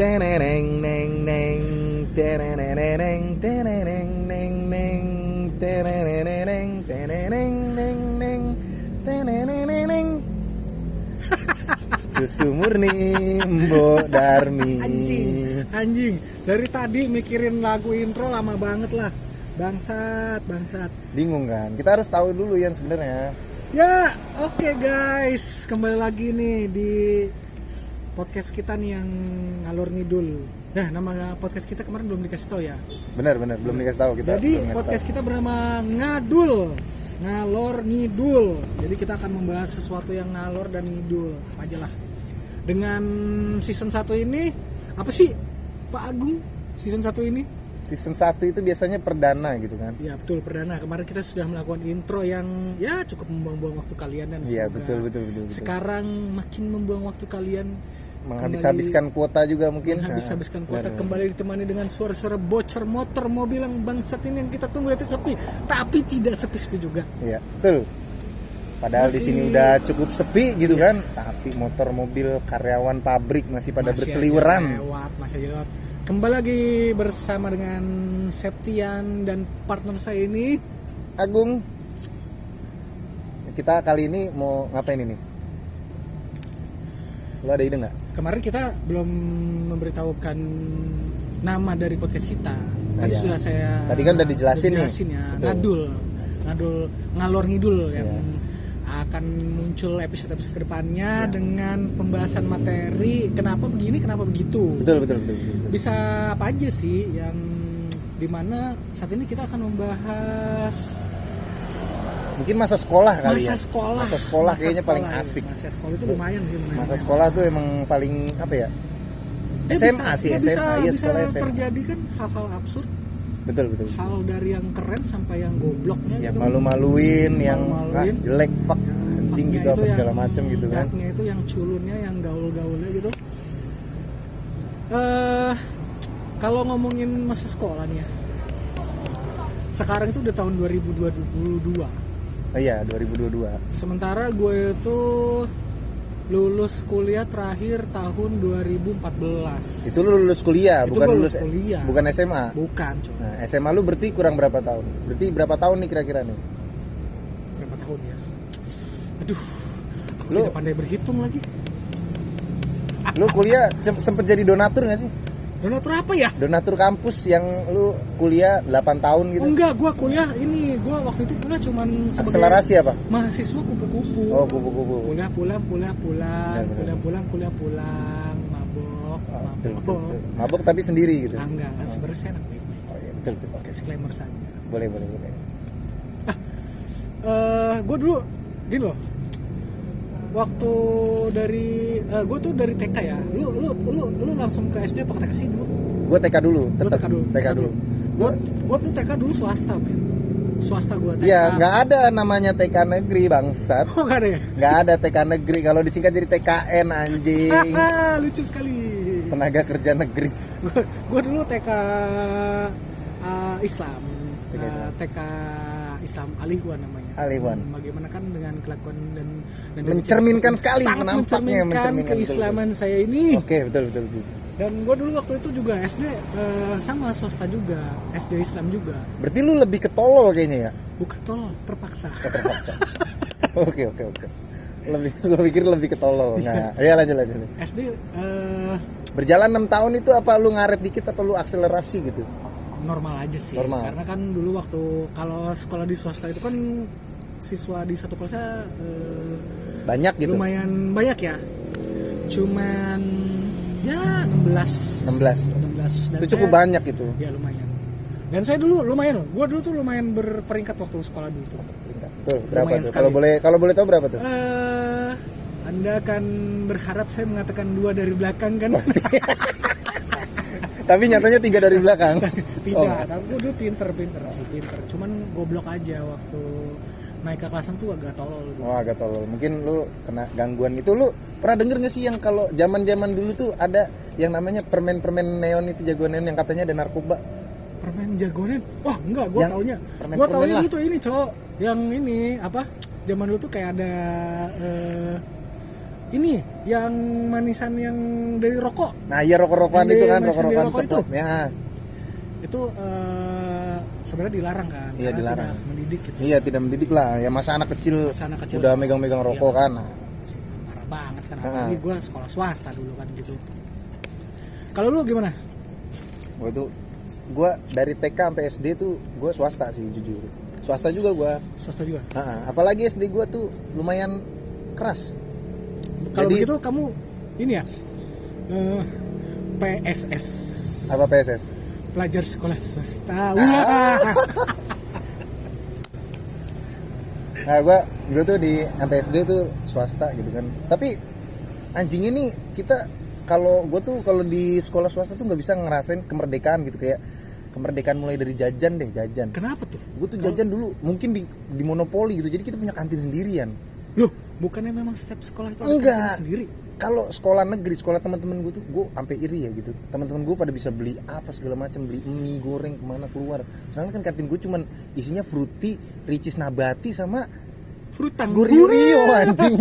teneneng neng neng teneneneng teneneng neng neng teneneneng teneneng neng neng teneneneng Susu murni Mbok Darmi Anjing, anjing. Dari tadi mikirin lagu intro lama banget lah. Bangsat, bangsat. Bingung kan? Kita harus tahu dulu yang sebenarnya Ya, oke guys, kembali lagi nih di podcast kita nih yang ngalur ngidul. Nah, nama podcast kita kemarin belum dikasih tahu ya. Benar benar belum dikasih tahu kita Jadi podcast kita bernama Ngadul, ngalor ngidul. Jadi kita akan membahas sesuatu yang ngalor dan ngidul, apa aja lah. Dengan season 1 ini apa sih Pak Agung? Season 1 ini? Season 1 itu biasanya perdana gitu kan Ya betul perdana. Kemarin kita sudah melakukan intro yang ya cukup membuang-buang waktu kalian dan Iya betul betul betul, betul. sekarang makin membuang waktu kalian Menghabis-habiskan kuota juga mungkin habis-habiskan Nah, kuota benar. kembali ditemani dengan suara-suara bocor motor mobil yang bangsat ini yang kita tunggu nanti sepi tapi tidak sepi-sepi juga Iya, betul. Padahal di Masih- sini udah cukup sepi gitu kan, tapi motor mobil karyawan pabrik masih pada Masih berseliweran. aja lewat masih aja lewat kembali lagi bersama dengan Septian dan partner saya ini Agung, kita kali ini mau ngapain ini? Lo ada ide nggak? kemarin kita belum memberitahukan nama dari podcast kita tadi Iya. sudah saya Tadi kan udah dijelasin nih. dijelasin ya Betul. ngadul ngadul ngalor ngidul yang Iya. akan muncul episode-episode ke depannya dengan pembahasan materi kenapa begini kenapa begitu Betul betul betul. betul, betul. bisa apa aja sih yang di mana saat ini kita akan membahas Mungkin masa sekolah kali masa ya. sekolah Masa sekolah Masa kayaknya paling sekolah, ya. asik. masa sekolah itu lumayan sih lumayan. Masa sekolah tuh emang paling apa ya? Ya, SMA bisa, sih, ya, SMA. bisa, Iya, bisa SMA. terjadi kan hal-hal absurd Betul betul. hal dari yang keren sampai yang gobloknya Yang gitu malu-maluin, yang Malu-maluin. ah, jelek, fuck, anjing Fucknya gitu apa segala macam gitu kan. itu yang culunnya yang gaul-gaulnya gitu eh kalau ngomongin masa sekolah nih ya sekarang itu udah tahun 2022 Oh, iya, 2022. sementara gue itu lulus kuliah terakhir tahun 2014 Itu lu lulus kuliah, Itu bukan lulus lulus kuliah. bukan SMA. bukan Nah, SMA lu berarti kurang berapa tahun? Berarti berapa tahun nih kira-kira nih? berapa tahun ya aduh aku Lu- tidak pandai berhitung lagi Lu kuliah sem- sempet jadi donatur gak sih? Donatur apa ya Donatur kampus yang lu kuliah 8 tahun gitu. Oh, enggak, gua kuliah ini, gua waktu itu kuliah cuman Akselerasi apa? mahasiswa kupu-kupu. Oh, kupu-kupu. Kuliah pulang, kuliah pulang, benar. kuliah pulang, kuliah pulang, mabok, Oh, betul, mabok. betul, betul. Mabok tapi sendiri gitu. Ah, enggak, sebenarnya saya anak baik-baik. Oh iya, betul betul. Oke, Disclaimer saja. boleh boleh boleh. Eh, gua dulu gini loh. Waktu dari eh, gua tuh dari TK ya. Lu lu lu lu langsung ke SD apa ke TK sih dulu? Gua TK dulu, Lu tetap TK dulu. TK dulu. Gua gua tuh TK dulu swasta, men. Swasta gua TK. Iya, nggak ada namanya TK negeri bangsat. Oh, enggak ada ya? Nggak ada TK negeri kalau disingkat jadi TKN anjing. Lucu sekali. Tenaga kerja negeri. gue dulu TK uh, Islam, TK Uh, TK Islam Alihwan namanya. Alihwan. Hmm, Bagaimana kan dengan kelakuan dan, dan Mencerminkan sangat sekali, menampaknya mencerminkan mencerminkan, betul, keislaman saya ini. Oke, betul betul betul. Dan gue dulu waktu itu juga SD uh, sama swasta juga, SD Islam juga. Berarti lu lebih ketolol kayaknya ya? Bukan tolol, terpaksa. Terpaksa. Oke oke oke. Lebih gue pikir lebih ketolol. Nah, ya lanjut lanjut. SD uh, Berjalan 6 tahun itu apa lu ngaret dikit apa lu akselerasi gitu? normal aja sih Normal. karena kan dulu waktu kalau sekolah di swasta itu kan siswa di satu kelasnya uh, Banyak gitu. lumayan banyak ya cuman ya 16 16 16. dan Itu cukup saya- banyak itu. ya lumayan dan saya dulu lumayan loh gue dulu tuh lumayan berperingkat waktu sekolah dulu tuh Tuh, berapa Lumayan tuh? Kalau boleh kalau boleh tahu berapa tuh? eh anda akan berharap saya mengatakan dua dari belakang kan Tapi nyatanya tiga dari belakang. tidak Oh, tapi gue dulu pinter pinter sih pinter cuman goblok aja waktu naik ke kelasan tuh agak tolol gitu. Oh agak tolol. Mungkin lu kena gangguan itu lu pernah denger gak sih yang kalau zaman-zaman dulu tuh ada yang namanya permen-permen neon itu jagoan neon yang katanya ada narkoba. permen jagoan wah enggak gue Yang taunya gue taunya lah. tuh ini cowok yang ini apa zaman dulu tuh kayak ada eh, ini yang manisan yang dari rokok nah iya rokok-rokokan itu kan rokok-rokokan rokok itu? ya itu eh, sebenarnya dilarang kan Iya, dilarang. tidak mendidik gitu. Iya tidak mendidik lah. Ya masa anak kecil, Masa anak kecil. udah megang-megang rokok Iya. kan. Nah, parah banget kan apalagi gue sekolah swasta dulu kan gitu. Kalau lu gimana? Gua itu gua dari TK sampai SD tuh gua swasta sih jujur. Swasta juga gua. Swasta juga? Ha-ha. apalagi SD gua tuh lumayan keras. Kalau Jadi- begitu kamu ini ya eh, PSS apa PSS pelajar sekolah swasta Ah. Wah. Nah, gua gua tuh di MTSD tuh swasta gitu kan. Tapi anjing ini kita kalau gua tuh kalau di sekolah swasta tuh nggak bisa ngerasain kemerdekaan gitu kayak kemerdekaan mulai dari jajan deh, jajan. kenapa tuh Gue tuh jajan dulu mungkin di di monopoli gitu. Jadi kita punya kantin sendirian. loh bukannya memang setiap sekolah itu ada Enggak. kantin sendiri Kalau sekolah negeri, sekolah teman-teman gue tuh, gue sampai iri ya gitu. Teman-teman gue pada bisa beli apa segala macam, beli mie goreng ke mana keluar. Soalnya kan kantin gue cuman isinya fruity, ricis nabati sama frutang Gurio Rio anjing.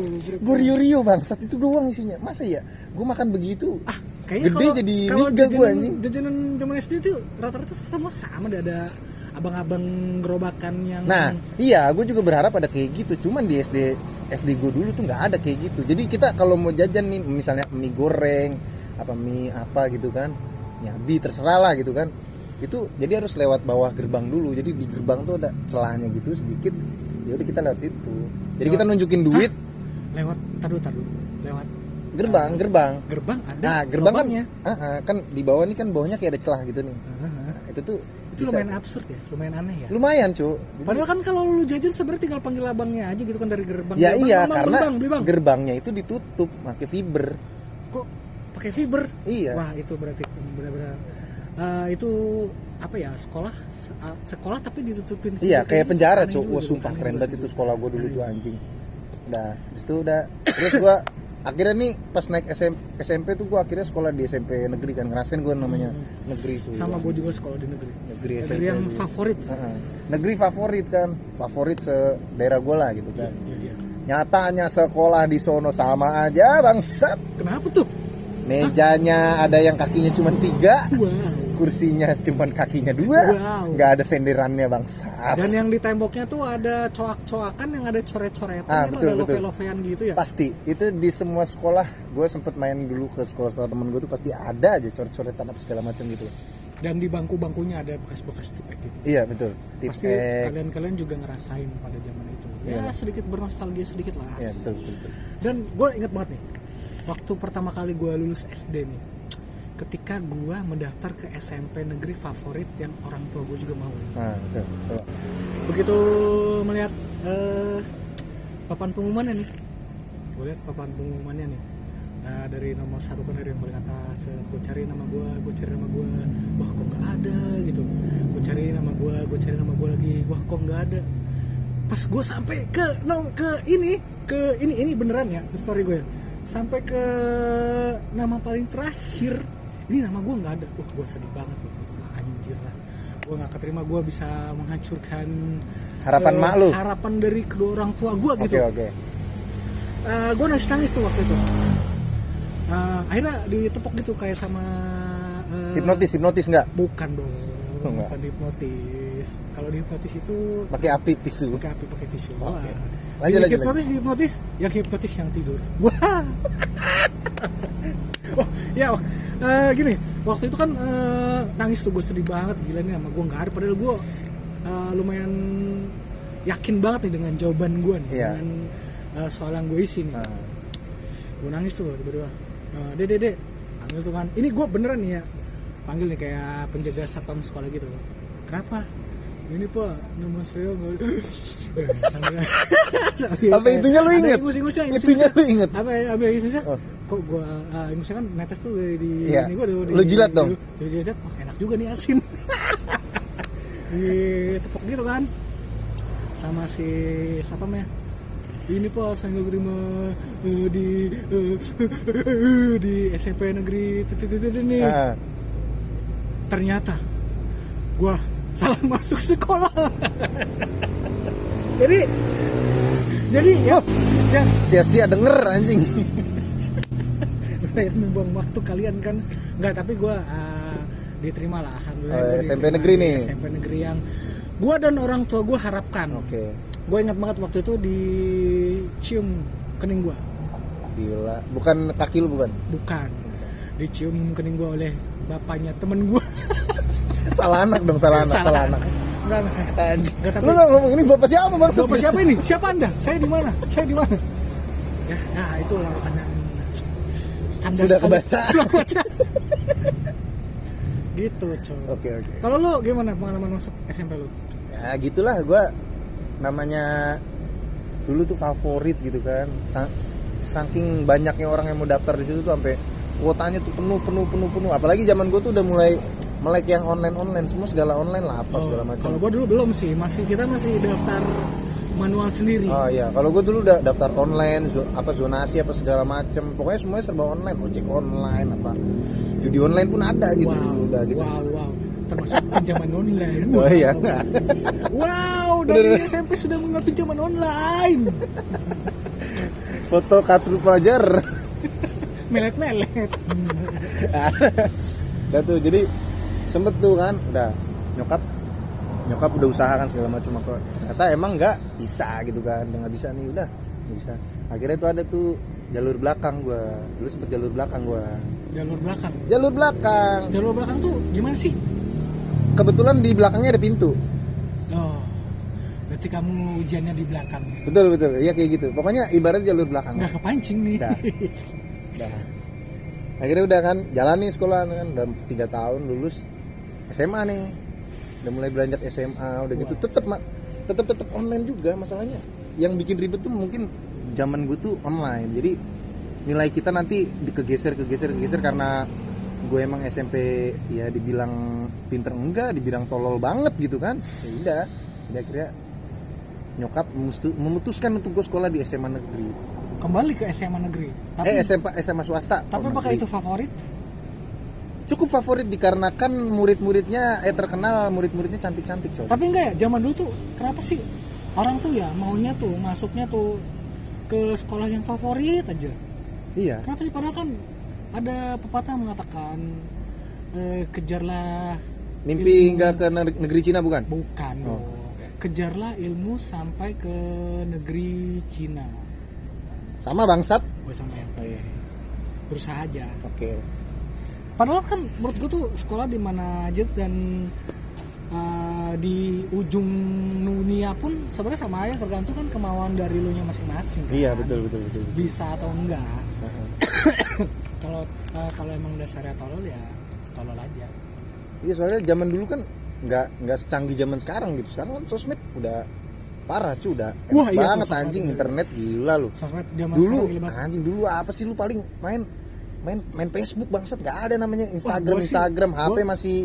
Gurio Rio bangsat itu doang isinya. Masa ya? Gue makan begitu. ah kayaknya Gede kalau, jadi kalau liga gue jajanan, anjing. jajanan zaman SD itu rata-rata semua sama ada abang-abang gerobakan yang Nah, iya, gue juga berharap ada kayak gitu. Cuman di SD SD gue dulu tuh nggak ada kayak gitu. Jadi kita kalau mau jajan nih, misalnya mie goreng, apa mie apa gitu kan, ya di terserah lah gitu kan. Itu jadi harus lewat bawah gerbang dulu. Jadi di gerbang tuh ada celahnya gitu sedikit. Ya udah kita lewat situ. Jadi kita nunjukin duit lewat tadu tadu lewat gerbang, gerbang. gerbang ada Nah, gerbang kan, ah, ah, kan di bawah ini kan bawahnya kayak ada celah gitu nih. Ah, ah. Nah, itu tuh itu bisa- lumayan absurd ya lumayan aneh ya lumayan cu. Padahal kan kalau lu jajan sebenarnya tinggal panggil abangnya aja gitu kan dari gerbang ya iya bang, karena bang, beli bang. gerbangnya itu ditutup pakai fiber. kok pakai fiber Iya. wah itu berarti benar-benar eh, itu apa ya sekolah se- ah, sekolah tapi ditutupin Iya kayak penjara cu. Wah sumpah keren banget tuh. itu sekolah gue dulu tuh anjing. Udah, habis itu udah terus gua akhirnya nih pas naik SM, SMP tuh gua akhirnya sekolah di SMP negeri kan ngerasain gua namanya negeri tuh. sama gue juga sekolah di negeri negeri SMP. negeri yang tuh. favorit Heeh. Negeri favorit kan, favorit se daerah gue lah gitu kan. Iya, iya. Nyatanya sekolah di sono sama aja bangsat. kenapa tuh Mejanya ada yang kakinya cuma tiga, wow kursinya cuma kakinya dua, Wow. nggak ada senderannya bangsat. dan yang di temboknya tuh ada coak-coakan yang ada coret-coretan Ah, itu betul, ada betul. love-lovean gitu ya Pasti itu di semua sekolah, gue sempet main dulu ke sekolah-sekolah temen gue tuh pasti ada aja coret-coretan apa segala macam gitu. dan di bangku-bangkunya ada bekas-bekas tipek gitu Iya betul. pasti Tipek. kalian-kalian juga ngerasain pada zaman itu ya Iya. sedikit bernostalgia sedikit lah Iya betul, betul, betul. dan gue inget banget nih waktu pertama kali gue lulus SD nih ketika gue mendaftar ke SMP negeri favorit yang orang tua gue juga mau. Nah betul. betul. begitu melihat eh, papan pengumumannya nih. Gue lihat papan pengumumannya nih. Nah, dari nomor satu kan dari yang paling atas gue cari nama gue gue cari nama gue wah kok nggak ada gitu. Gue cari nama gue gue cari nama gue lagi. Wah kok nggak ada. Pas gue sampai ke no, ke ini ke ini ini beneran ya story gue sampai ke nama paling terakhir ini nama gue nggak ada wah gue sedih banget waktu itu Wah, anjir lah gue nggak keterima gue bisa menghancurkan Harapan eh, mak lu? harapan dari kedua orang tua gue Oke gitu oke. gue nangis nangis tuh waktu itu Eh, akhirnya ditepok gitu kayak sama eh, Hipnotis hipnotis nggak? bukan dong Oh, enggak. bukan hipnotis kalau di hipnotis itu Pakai api tisu. pakai api pakai tisu Oke. Wah. Lanjut, lanjut, hipnotis di hipnotis yang hipnotis yang tidur Wah, ya eh, gini waktu itu kan eh, nangis tuh gue sedih banget gila nih sama gue nggak ada. Padahal gue eh, lumayan yakin banget nih dengan jawaban gue nih Iya. dengan eh, soal yang gue isi nih. Nah, gue nangis tuh tiba-tiba "Eh, dek dek dek panggil tuh kan. Ini gue beneran nih ya panggil nih kayak penjaga satpam sekolah gitu. Kenapa? Ini pak nama saya nggak sambil- Apa itunya lu inget? Itunya lu inget? apa apa ingus-ingusnya Oh. Kok gue uh, kan netes tuh di, di Iya. ini gue Lu jilat dong? di, jilat oh, enak juga nih asin. Di tepok gitu kan. Sama si siapa namanya? Ini pak saya nggak terima eh, di eh, di SMP negeri ini ah. ternyata gua salah masuk sekolah. Jadi jadi ya ya. Sia-sia denger anjing kayak membuang waktu kalian kan. Nggak tapi gue uh, diterima lah alhamdulillah Oh, SMP diterima negeri di nih. SMP negeri yang gue dan orang tua gue harapkan. Oke. Gue ingat banget waktu itu dicium kening gue gila. Bukan kaki lu bukan? Bukan. Dicium kening gue oleh bapaknya temen gue salah anak dong salah anak salah, anak. Enggak, enggak. anjing. Nggak, tapi- lu nggak ngomong ini bapak siapa maksud Bapak siapa ini? Siapa anda? Saya di mana? Saya di mana? Ya, ya itu anak standar Sudah kebaca. Sudah kebaca. gitu, coy. oke oke Kalau lu gimana pengalaman masuk SMP lu? ya gitulah gua namanya dulu tuh favorit gitu kan Sa- saking banyaknya orang yang mau daftar di situ tuh sampai kuotanya tuh penuh penuh penuh penuh apalagi zaman gua tuh udah mulai melek yang online online semua segala online lah apa segala macam Kalau gua dulu belum sih, masih kita masih daftar manual sendiri. Oh iya, kalau gue dulu udah daftar online, zo- apa zonasi apa segala macem, pokoknya semuanya serba online, ojek online apa, judi online pun ada gitu, wow, udah gitu. wow, wow. Termasuk pinjaman online. Oh iya, Wow, dari SMP sudah mengenal pinjaman online. foto kartu pelajar. Melet-melet. udah tuh, jadi sempet tuh kan, udah nyokap nyokap udah usaha kan segala macam apa ternyata emang nggak bisa gitu kan udah nggak bisa nih udah nggak bisa akhirnya tuh ada tuh jalur belakang gua dulu sempet jalur belakang gua Jalur belakang. jalur belakang Jalur belakang tuh gimana sih? kebetulan di belakangnya ada pintu Oh, berarti kamu ujiannya di belakang. betul betul iya kayak gitu pokoknya ibarat jalur belakang Nggak kepancing nih. Udah. Udah. akhirnya udah kan jalan nih sekolah kan udah tiga tahun lulus SMA nih udah mulai beranjak SMA udah gitu. Tetep mak tetep tetep online juga masalahnya. Yang bikin ribet tuh mungkin zaman gue tuh online. Jadi nilai kita nanti dikegeser kegeser kegeser karena gue emang SMP ya dibilang pinter enggak dibilang tolol banget gitu kan. Ya udah. Jadi akhirnya nyokap memutuskan untuk gue sekolah di SMA negeri. Kembali ke SMA negeri. Tapi eh SMA SMA swasta. tapi Oh, apakah negeri. itu favorit? Cukup favorit dikarenakan murid-muridnya eh terkenal murid-muridnya cantik-cantik coy Tapi enggak ya, zaman dulu tuh kenapa sih orang tuh ya maunya tuh masuknya tuh ke sekolah yang favorit aja. iya Kenapa sih padahal kan ada pepatah mengatakan eh, kejarlah mimpi nggak ke neg- negeri Cina bukan bukan Oh. Kejarlah ilmu sampai ke negeri Cina. sama bangsat Gue sama yang oh, iya. berusaha aja. oke Padahal kan menurut gue tuh sekolah di mana aja dan uh, di ujung dunia pun sebenarnya sama aja tergantung kan kemauan dari lu nya masing-masing. kan. iya betul betul betul Bisa atau enggak. Kalau uh, kalau emang dasarnya tolol ya tolol aja. iya soalnya zaman dulu kan nggak nggak secanggih zaman sekarang gitu sekarang kan sosmed udah parah cu udah Wah, iya tuh, banget sosmed anjing internet gila lu Sosmed zaman dulu anjing dulu apa sih lu paling main main main Facebook bangsat. Nggak ada namanya Instagram sih- Instagram. HP gua- masih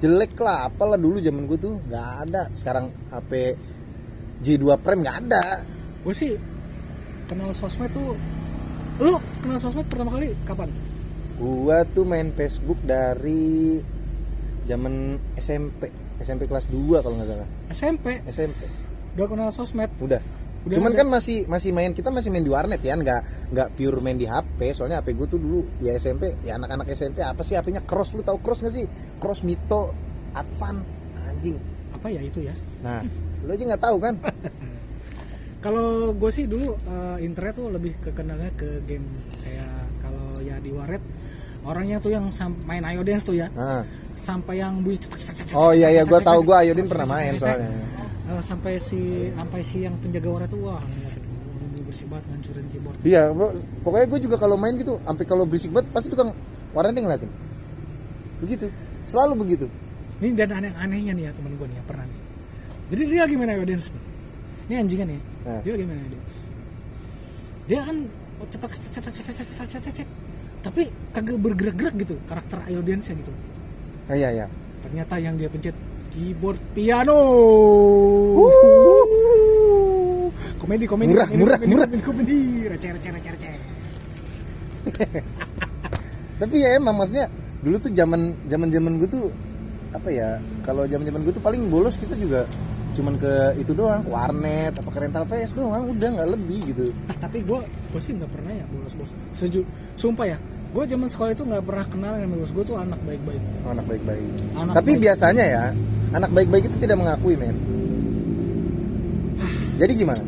jelek lah. Apalah dulu zaman gue tuh. Nggak ada. Sekarang HP J2 Prime nggak ada. Gue sih kenal sosmed tuh lu kenal sosmed pertama kali kapan? gua tuh main Facebook dari zaman SMP SMP kelas 2 kalau nggak salah. SMP SMP udah kenal sosmed. udah, Udah cuman ada. kan masih masih main kita masih main di warnet ya nggak nggak pure main di HP soalnya HP gue tuh dulu ya SMP ya anak-anak SMP apa sih HP-nya cross lu tahu cross nggak sih? Cross Mito Advan anjing. Apa ya itu ya? nah lu aja nggak tahu kan? Kalau gue sih dulu eh, internet tuh lebih kekenalnya ke game kayak kalau ya di warnet orangnya tuh yang main Ayo Dance tuh ya. Nah. sampai yang bunyi cetak, oh iya iya gue tahu gue Ayodin pernah main soalnya uh, sampai si sampai si yang penjaga warna tuh wah berisik banget ngancurin keyboard. Iya pokoknya gue juga kalau main gitu sampai kalau berisik banget pasti tukang warnanya ngeliatin. Begitu. Selalu begitu. Ini dan aneh-anehnya nih ya temen gue nih ya pernah nih. Jadi dia lagi main ayo dance nih. Ini anjingan ya nah. dia lagi main ayo dia kan oh, cetak-cetak-cetak-cetak-cetak-cetak, tapi kagak bergerak-gerak gitu karakter ayo dance nya gitu. Ah, iya iya. Ternyata yang dia pencet keyboard piano. Komedi komedi Murah, komedi, murah, komedi, murah. komedi, komedi. Receh receh receh receh tapi ya emang maksudnya dulu tuh zaman zaman zaman gue tuh apa ya kalau zaman zaman gue tuh paling bolos kita juga cuman ke itu doang warnet apa ke rental PS doang udah nggak lebih gitu. Ah tapi gue gue sih nggak pernah ya bolos bos seju sumpah ya gue zaman sekolah itu nggak pernah kenal yang bolos gue tuh anak baik-baik. Oh, anak baik-baik. Anak tapi baik. biasanya ya anak baik-baik itu tidak mengakui men. Jadi gimana?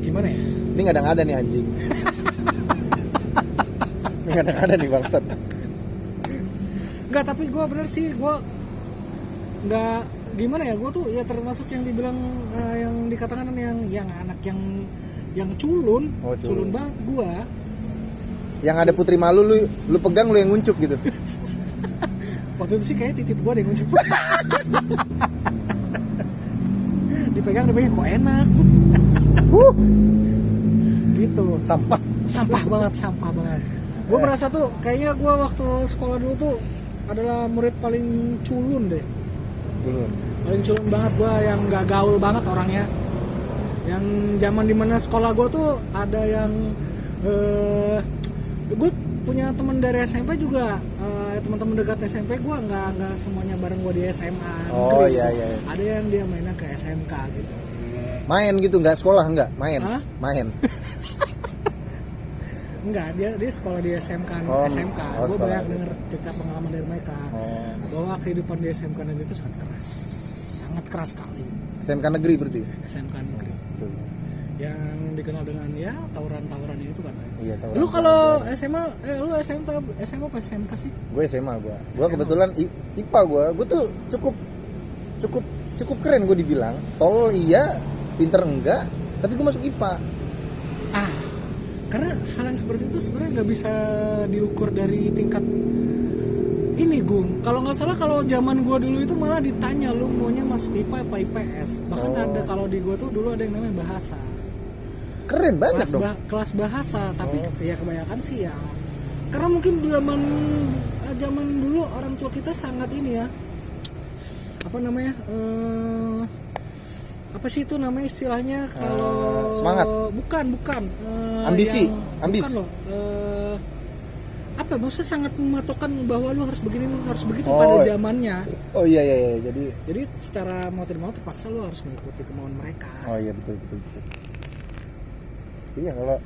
Gimana ya? Ini nggak ada ada nih anjing. Ini nggak ada ada nih bangsat. Enggak, tapi gue bener sih gue nggak gimana ya gue tuh ya termasuk yang dibilang eh, yang dikatakan yang yang anak yang yang culun, Oh, culun. culun banget gue yang ada putri malu lu lu pegang lu yang nguncup gitu. Waktu itu sih kayak titit gue deh ngucap dipegang dipegang kok enak? Huh, gitu. Sampah. Sampah banget sampah banget. Gue merasa tuh kayaknya gue waktu sekolah dulu tuh adalah murid paling culun deh. Dulu paling culun banget gue yang gak gaul banget orangnya. Yang zaman di mana sekolah gue tuh ada yang eh gue punya teman dari SMP juga eh, teman-teman dekat SMP gue nggak nggak semuanya bareng gue di SMA Oh, negeri iya, gitu. iya, iya. ada yang dia mainnya ke SMK gitu main gitu nggak sekolah nggak main Hah? main Enggak, dia dia sekolah di SMK Oh, SMK. oh, gue banyak denger cerita pengalaman dari mereka Oh. bahwa kehidupan di SMK negeri itu sangat keras, sangat keras sekali. SMK negeri berarti SMK negeri Betul. Yang dikenal dengan ya tawuran-tawuran itu kan. iya tahu Lu kalau SMA, eh lu SMK SMA apa SMK sih? gue SMA gue gue SMA. kebetulan I- IPA gue gue tuh cukup cukup cukup keren gue dibilang tol iya pinter enggak tapi gue masuk IPA Ah, karena hal yang seperti itu sebenarnya nggak bisa diukur dari tingkat ini Gung. Kalau nggak salah kalau zaman gua dulu itu malah ditanya lu maunya masuk IPA apa IPS. Bahkan Oh. ada kalau di gua tuh dulu ada yang namanya bahasa. Keren banget Kelas, dong ba- kelas bahasa, tapi Oh. ya kebanyakan sih ya. Karena mungkin zaman eh, zaman dulu orang tua kita sangat ini ya. Apa namanya? eh apa sih itu namanya istilahnya kalau Eh, semangat. bukan bukan Eh, Ambisi, yang- ambis. bukan loh Eh, apa maksudnya sangat mematokkan bahwa lu harus begini lu harus begitu Oh. pada zamannya oh iya iya, iya. jadi jadi secara mau tidak mau terpaksa lu harus mengikuti kemauan mereka oh iya betul betul betul iya kalau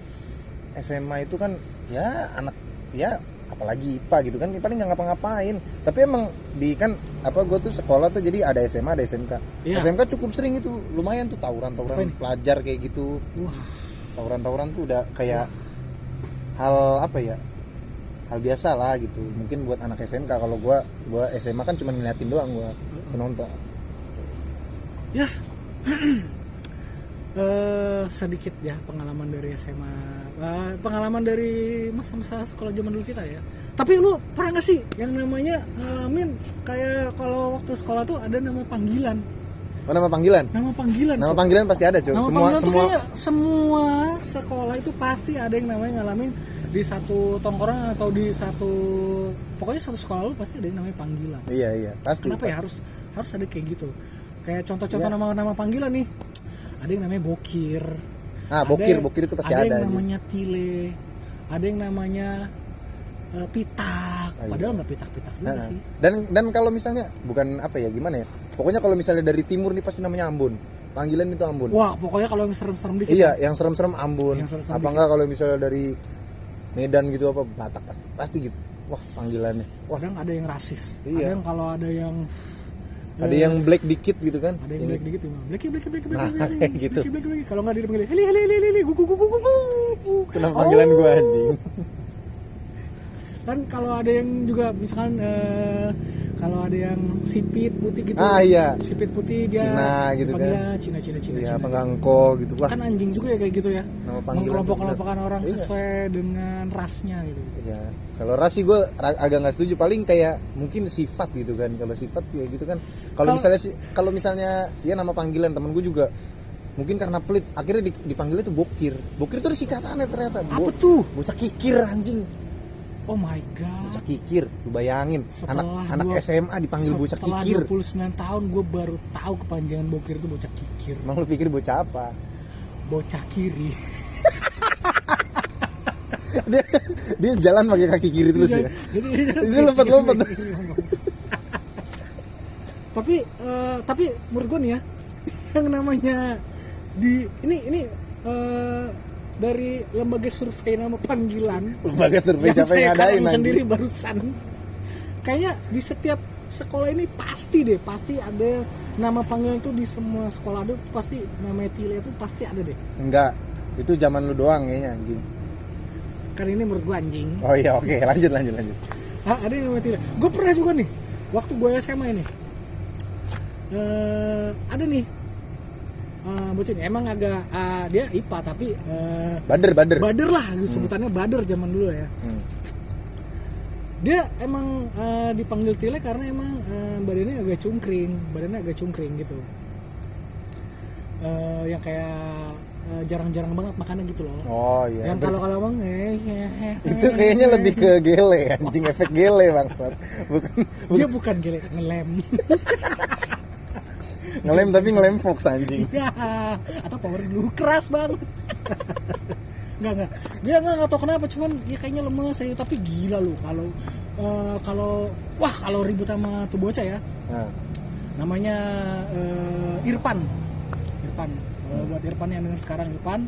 SMA itu kan ya anak ya apalagi IPA gitu kan paling nggak ngapa-ngapain. Tapi emang di kan apa gue tuh sekolah tuh jadi ada SMA ada SMK Iya. SMK cukup sering itu lumayan tuh tawuran-tawuran pelajar kayak gitu. Wah. Tawuran-tawuran tuh udah kayak hal apa ya hal biasa lah gitu. Mungkin buat anak SMK kalau gua gua SMA kan cuma ngeliatin doang gua penonton. Ya eh sedikit ya pengalaman dari SMA Eh, pengalaman dari masa-masa sekolah zaman dulu kita ya tapi lu pernah gak sih yang namanya ngalamin kayak kalau waktu sekolah tuh ada nama panggilan oh, nama panggilan nama panggilan nama Cok. panggilan pasti ada cuy semua semua semua sekolah itu pasti ada yang namanya ngalamin di satu tongkrongan atau di satu pokoknya satu sekolah lu pasti ada yang namanya panggilan iya iya pasti Kenapa ya pasti. harus harus ada kayak gitu? Kayak contoh-contoh Ya. nama-nama panggilan nih. Ada yang namanya bokir. Ah, Ada- bokir, bokir itu pasti ada. ada yang aja. namanya tile. Ada yang namanya eh, pitak. Ah, iya. Padahal nggak pitak-pitak juga Nah, sih. dan dan kalau misalnya bukan apa ya gimana ya pokoknya kalau misalnya dari timur nih pasti namanya Ambon panggilan itu Ambon Wah, pokoknya kalau yang serem-serem dikit. iya yang serem-serem Ambon Yang serem-serem apa dikit. enggak kalau misalnya dari Medan gitu apa Batak pasti pasti gitu wah panggilannya wah Kadang ada yang rasis. Iya. Ada yang kalau ada yang ada eh, yang black dikit gitu kan ada yang black dikit tuh. Blacky blacky blacky Nah, blacky. kayak gitu. Blacky blacky. Kalau nggak dia dipanggil heli heli heli heli gugu gugu gugu. itu nama panggilan gua anjing kan kalau ada yang juga misalkan eh, kalau ada yang sipit putih gitu Ah, iya. sipit putih dia Cina gitu dipanggilnya Cina Cina Cina iya Cina gitu wah kan anjing juga ya kayak gitu ya Nama panggilan mengkelompok tuh kelompokan orang Iya. sesuai dengan rasnya gitu Iya. Kalau ras sih gue agak nggak setuju. Paling kayak mungkin sifat gitu kan. Kalau sifat ya gitu kan. Kalau misalnya kalau misalnya ya nama panggilan temen gue juga mungkin karena pelit akhirnya di- dipanggilnya tuh bokir. Bokir tuh ada singkatannya ternyata. Apa tuh? Bocah kikir anjing. Oh my god Bocah kikir. Lu bayangin Setelah anak anak gua- SMA dipanggil bocah setelah kikir. 29 tahun gue baru tahu kepanjangan bokir itu bocah kikir Emang lu pikir bocah apa? bocah kiri dia, dia jalan pakai kaki kiri terus ya. jadi Dia lompat-lompat. tapi eh, tapi menurut gue nih ya yang namanya di ini ini eh, dari lembaga survei nama panggilan. Lembaga survei yang siapa saya yang ngadain sendiri barusan. Kayaknya di setiap sekolah ini pasti deh pasti ada nama panggilan itu di semua sekolah ada pasti nama Tile itu pasti ada deh. Enggak itu zaman lu doang kayaknya anjing. Kan ini menurut gua anjing. Oh iya oke lanjut lanjut lanjut. Ah, ada namanya Tile gue pernah juga nih waktu gue SMA ini. Eh ada nih eh emang agak ah, dia IPA tapi eh, bader bader. bader lah sebutannya bader zaman dulu ya. Hmm. dia emang eh, dipanggil tile karena emang eh, badannya agak cungkring badannya agak cungkring gitu. Eh, yang kayak jarang-jarang banget makannya gitu loh. Oh iya. Yang kalau kalau bang itu kayaknya lebih ke gele anjing efek gele bangsat. Bukan dia bukan gele ngelem ngelem tapi ngelem fox anjing. Ya atau power dulu. Keras banget. Nggak nggak. Dia nggak nggak tahu kenapa cuman ya kayaknya lemes saya tapi gila lu kalau eh, kalau wah kalau ribut sama tuh bocah ya. Nah, namanya eh, Irfan. Irfan. Kalau buat Irfan yang dengar sekarang Irfan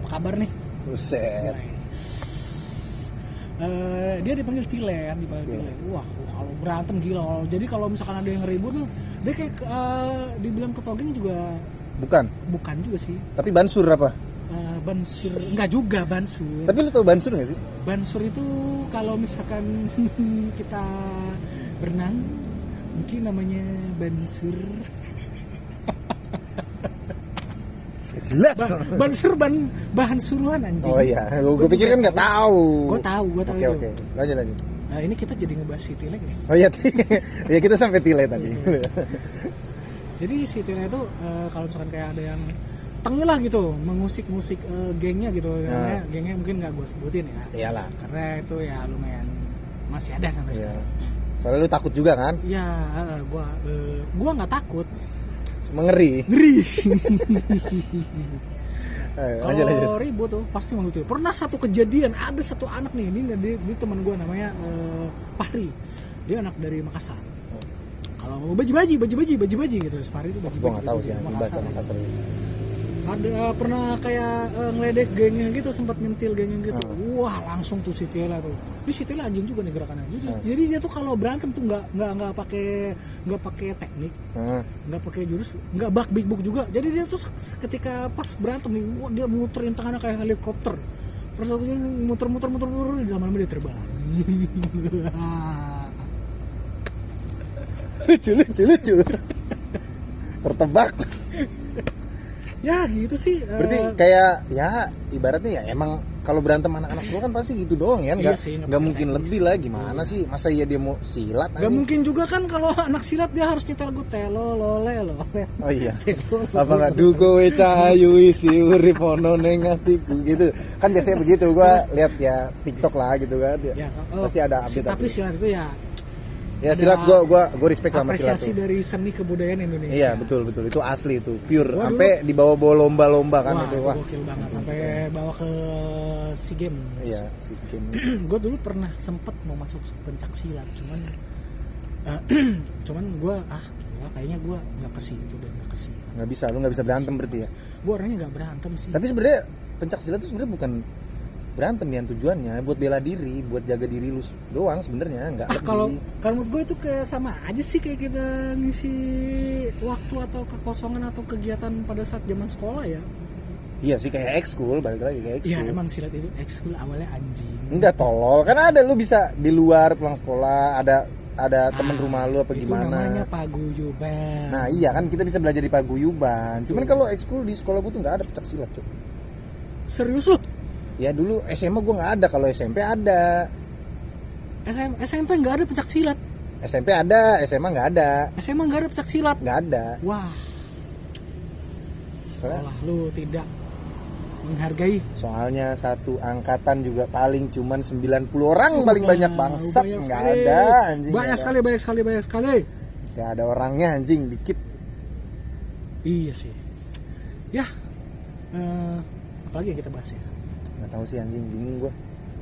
apa kabar nih? Buset Eh, dia dipanggil Tile kan dipanggil Tile wah kalau berantem gila. Jadi kalau misalkan ada yang ribut tuh dia kayak eh, dibilang ketogeng juga bukan. Bukan juga sih. Tapi bansur apa? Eh, bansur. Enggak juga bansur. Tapi lu tau bansur gak sih? Bansur itu kalau misalkan kita berenang mungkin namanya bansur jelas. Ba- bansur ban bahan suruhan anjing. Oh iya gue pikir kan nggak tahu. Gue tahu gue tahu oke itu. oke. Lanjut lanjut. Nah ini kita jadi ngebahas si Tile nih oh iya ya kita sampai tile tadi. Jadi si Tile itu eh, kalau misalkan kayak ada yang tengil lah gitu mengusik-musik eh, gengnya gitu Nah. gengnya mungkin nggak gue sebutin ya. Iyalah. Karena itu ya lumayan masih ada sampai Iya. sekarang. Soalnya lu takut juga kan? Ya eh, gua eh, gua nggak takut cuma ngeri. Kalau ribut tuh pasti mau gitu. Pernah satu kejadian ada satu anak nih ini dia, dia teman gua namanya Fahri. Dia anak dari Makassar. Kalau mau baji-baji baji-baji baji-baji gitu. Fahri itu baji-baji gue nggak tahu sih baji-baji. anjing bahasa Makassar ada eh, pernah kayak eh, ngeledek gengnya gitu sempat nyentil gengnya gitu. Hmm. wah langsung tuh si Tela tuh. Ini si anjing juga nih gerakannya. Jadi, Hmm. jadi dia tuh kalau berantem tuh nggak nggak nggak pakai nggak pakai teknik Nah, nggak pakai jurus nggak bak big book juga. Jadi dia tuh ketika pas berantem nih wah, dia muterin tangannya kayak helikopter. Terus habis itu muter muter muter muter di lama-lama dia terbang. Lucu lucu lucu. Tertebak ya gitu sih eh, berarti kayak ya ibaratnya ya emang kalau berantem anak-anak gua kan pasti gitu doang ya nggak Iya sih, nggak nggak mungkin lebih lah gimana sih? Masa iya dia mau silat Gak anjing? mungkin juga kan kalau anak silat dia harus nyetel gue telo lole lole. oh iya. Apa nggak? Dugo we cahayu isi urip ono neng hatiku gitu. Kan biasanya begitu gua lihat ya TikTok lah gitu kan Ya, oh, pasti ada si- update tapi silat itu ya ya silat gua gua gua respect sama silat apresiasi dari seni kebudayaan Indonesia. iya betul betul. Itu asli itu pure. Gua sampai dibawa-bawa lomba-lomba kan Wah, itu wah. gokil banget. Sampai bawa ke SEA Games. iya si game gue dulu pernah sempet mau masuk pencak silat, cuman eh, cuman gue ah gila, kayaknya gue nggak ke situ dan nggak ke nggak bisa lu nggak bisa berantem berarti ya? Gue orangnya nggak berantem sih. tapi sebenarnya pencak silat itu sebenarnya bukan berantem ya tujuannya buat bela diri buat jaga diri lu doang sebenarnya nggak Ah, kalau kalau menurut gue itu kayak sama aja sih kayak kita ngisi waktu atau kekosongan atau kegiatan pada saat zaman sekolah ya. iya sih kayak ekskul balik lagi kayak ekskul Iya emang silat itu ekskul awalnya anjing. enggak tolol kan ada lu bisa di luar pulang sekolah ada ada temen Ah, rumah lu apa itu gimana namanya paguyuban. nah iya kan kita bisa belajar di paguyuban cuman kalau ekskul di sekolah gua tuh nggak ada pencak silat cuy Serius loh? Ya dulu SMA gua nggak ada kalau SMP ada SM, SMP nggak ada pencak silat. SMP ada SMA nggak ada SMA nggak ada pencak silat. nggak ada Wah, sekolah lu tidak menghargai. soalnya satu angkatan juga paling cuman 90 orang paling banyak bangsat nggak ada anjing Banyak ada. sekali, banyak sekali, banyak sekali. nggak ada orangnya anjing dikit Iya sih. Ya, eh, apalagi yang kita bahas ya. Nggak tahu sih anjing bingung gua.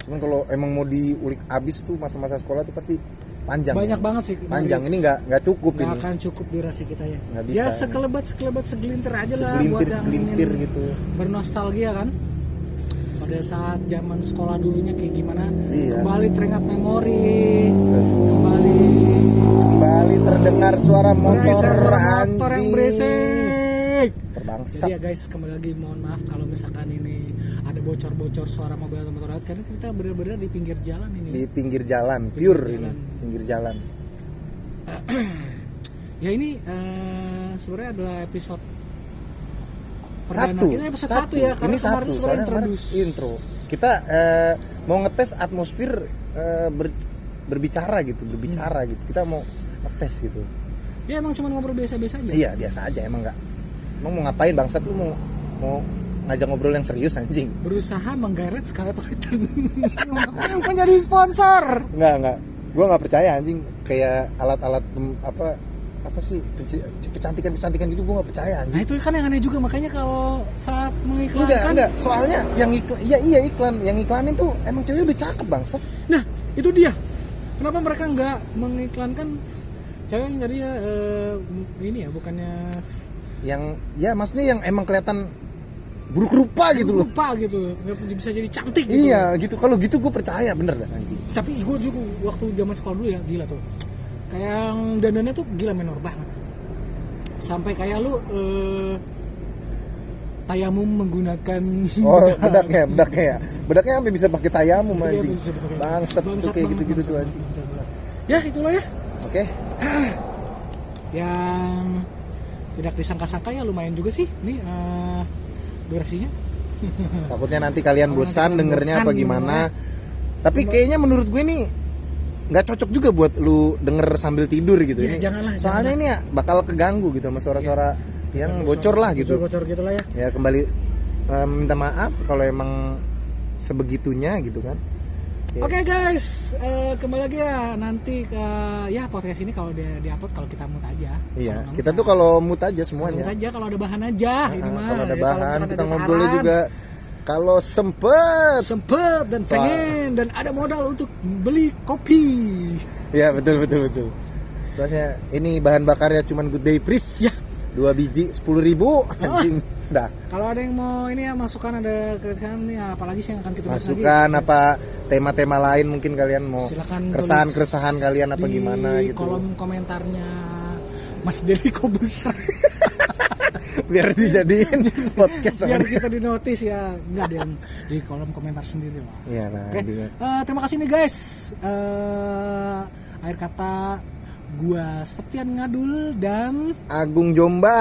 Cuman kalau emang mau diulik abis tuh masa-masa sekolah tuh pasti panjang. Banyak ya. banget sih. Panjang. Ini nggak nggak cukup nggak ini. akan cukup durasi kita ya. Nggak ya bisa. sekelebat sekelebat segelintir aja lah buat segelintir gitu. bernostalgia kan? Pada saat zaman sekolah dulunya kayak gimana? Iya. kembali teringat memori. Kembali. Kembali terdengar suara motor suara motor yang berisik jadi ya guys kembali lagi mohon maaf kalau misalkan ini ada bocor-bocor suara mobil atau motor laut karena kita benar-benar di pinggir jalan ini. Di pinggir jalan pure jalan. ini pinggir jalan. Ya ini eh, sebenarnya adalah episode satu. Kita episode satu, ya karena ini kemarin satu sebenarnya introduce intro. Kita eh, mau ngetes atmosfer eh, ber- berbicara gitu berbicara Hmm. gitu. Kita mau ngetes gitu. Ya emang cuma ngobrol biasa-biasa aja? Iya biasa aja emang nggak emang mau ngapain bangsat? Lu mau mau ngajak ngobrol yang serius anjing? Berusaha menggeret Scarlett O'Haara menjadi sponsor. Nggak nggak gua nggak percaya anjing. Kayak alat-alat apa apa sih? Kecantikan kecantikan gitu gua nggak percaya nah anjing itu kan yang aneh juga. Makanya kalau saat enggak mengiklankan enggak soalnya yang iklan iya iya iklan. Yang iklanin tuh emang cewek udah cakep bangsat. Nah itu dia. Kenapa mereka nggak mengiklankan cewek yang tadi ya eh, ini ya bukannya yang ya maksudnya yang emang kelihatan buruk rupa gitu loh. lupa gitu. Nggak bisa jadi cantik gitu. Iya gitu. Kalau gitu gue percaya bener dah. Anjing. Tapi gue juga waktu zaman sekolah dulu ya gila tuh. Kayak yang dandannya tuh gila menor banget. Sampai kayak lu eh, tayamum menggunakan oh bedaknya bedaknya ya. Bedaknya sampai bisa pakai tayamum Iya, anjing. bangsat tuh kayak gitu gitu tuh anjing. Ya itulah ya. Oke. Yang tidak disangka-sangka ya lumayan juga sih nih eh, durasinya. Takutnya nanti kalian nanti bosan kalian dengernya bosan apa gimana. tapi kayaknya menurut gue nih nggak cocok juga buat lu denger sambil tidur gitu Ya, ini. janganlah, soalnya ini ya bakal keganggu gitu sama suara-suara yang bocor lah gitu. bocor gitu lah ya. Ya kembali eh, minta maaf kalau emang sebegitunya gitu kan Oke. Oke guys, eh, kembali lagi ya nanti ke ya podcast ini kalau dia diupload kalau kita mood aja. iya nggak kita tuh kalau mood aja semuanya aja kalau ada bahan aja ini Nah, mah. kalau ada Ya, bahan kita ngobrolnya juga kalau sempet sempet dan Soal- pengen dan ada modal untuk beli kopi. ya betul betul betul soalnya ini bahan bakarnya cuman good day please Ya. dua biji sepuluh ribu anjing dah. Kalau ada yang mau ini ya masukan ada kritikan nih apalagi sih yang akan kita bahas masukan lagi. apa tema-tema lain mungkin kalian mau Silakan keresahan keresahan kalian apa di gimana gitu. kolom komentarnya Mas Dedi Kobuser biar dijadiin podcast sama biar dia. kita di notice ya. Nggak ada yang di kolom komentar sendiri lah Iya nah, dia- eh, terima kasih nih guys. Eh, akhir kata gua Septian Ngadul dan Agung Jomba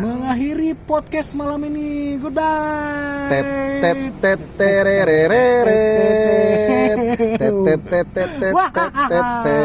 mengakhiri podcast malam ini. Goodbye. tet tet tet terereret tet tet tet tet tet tet tet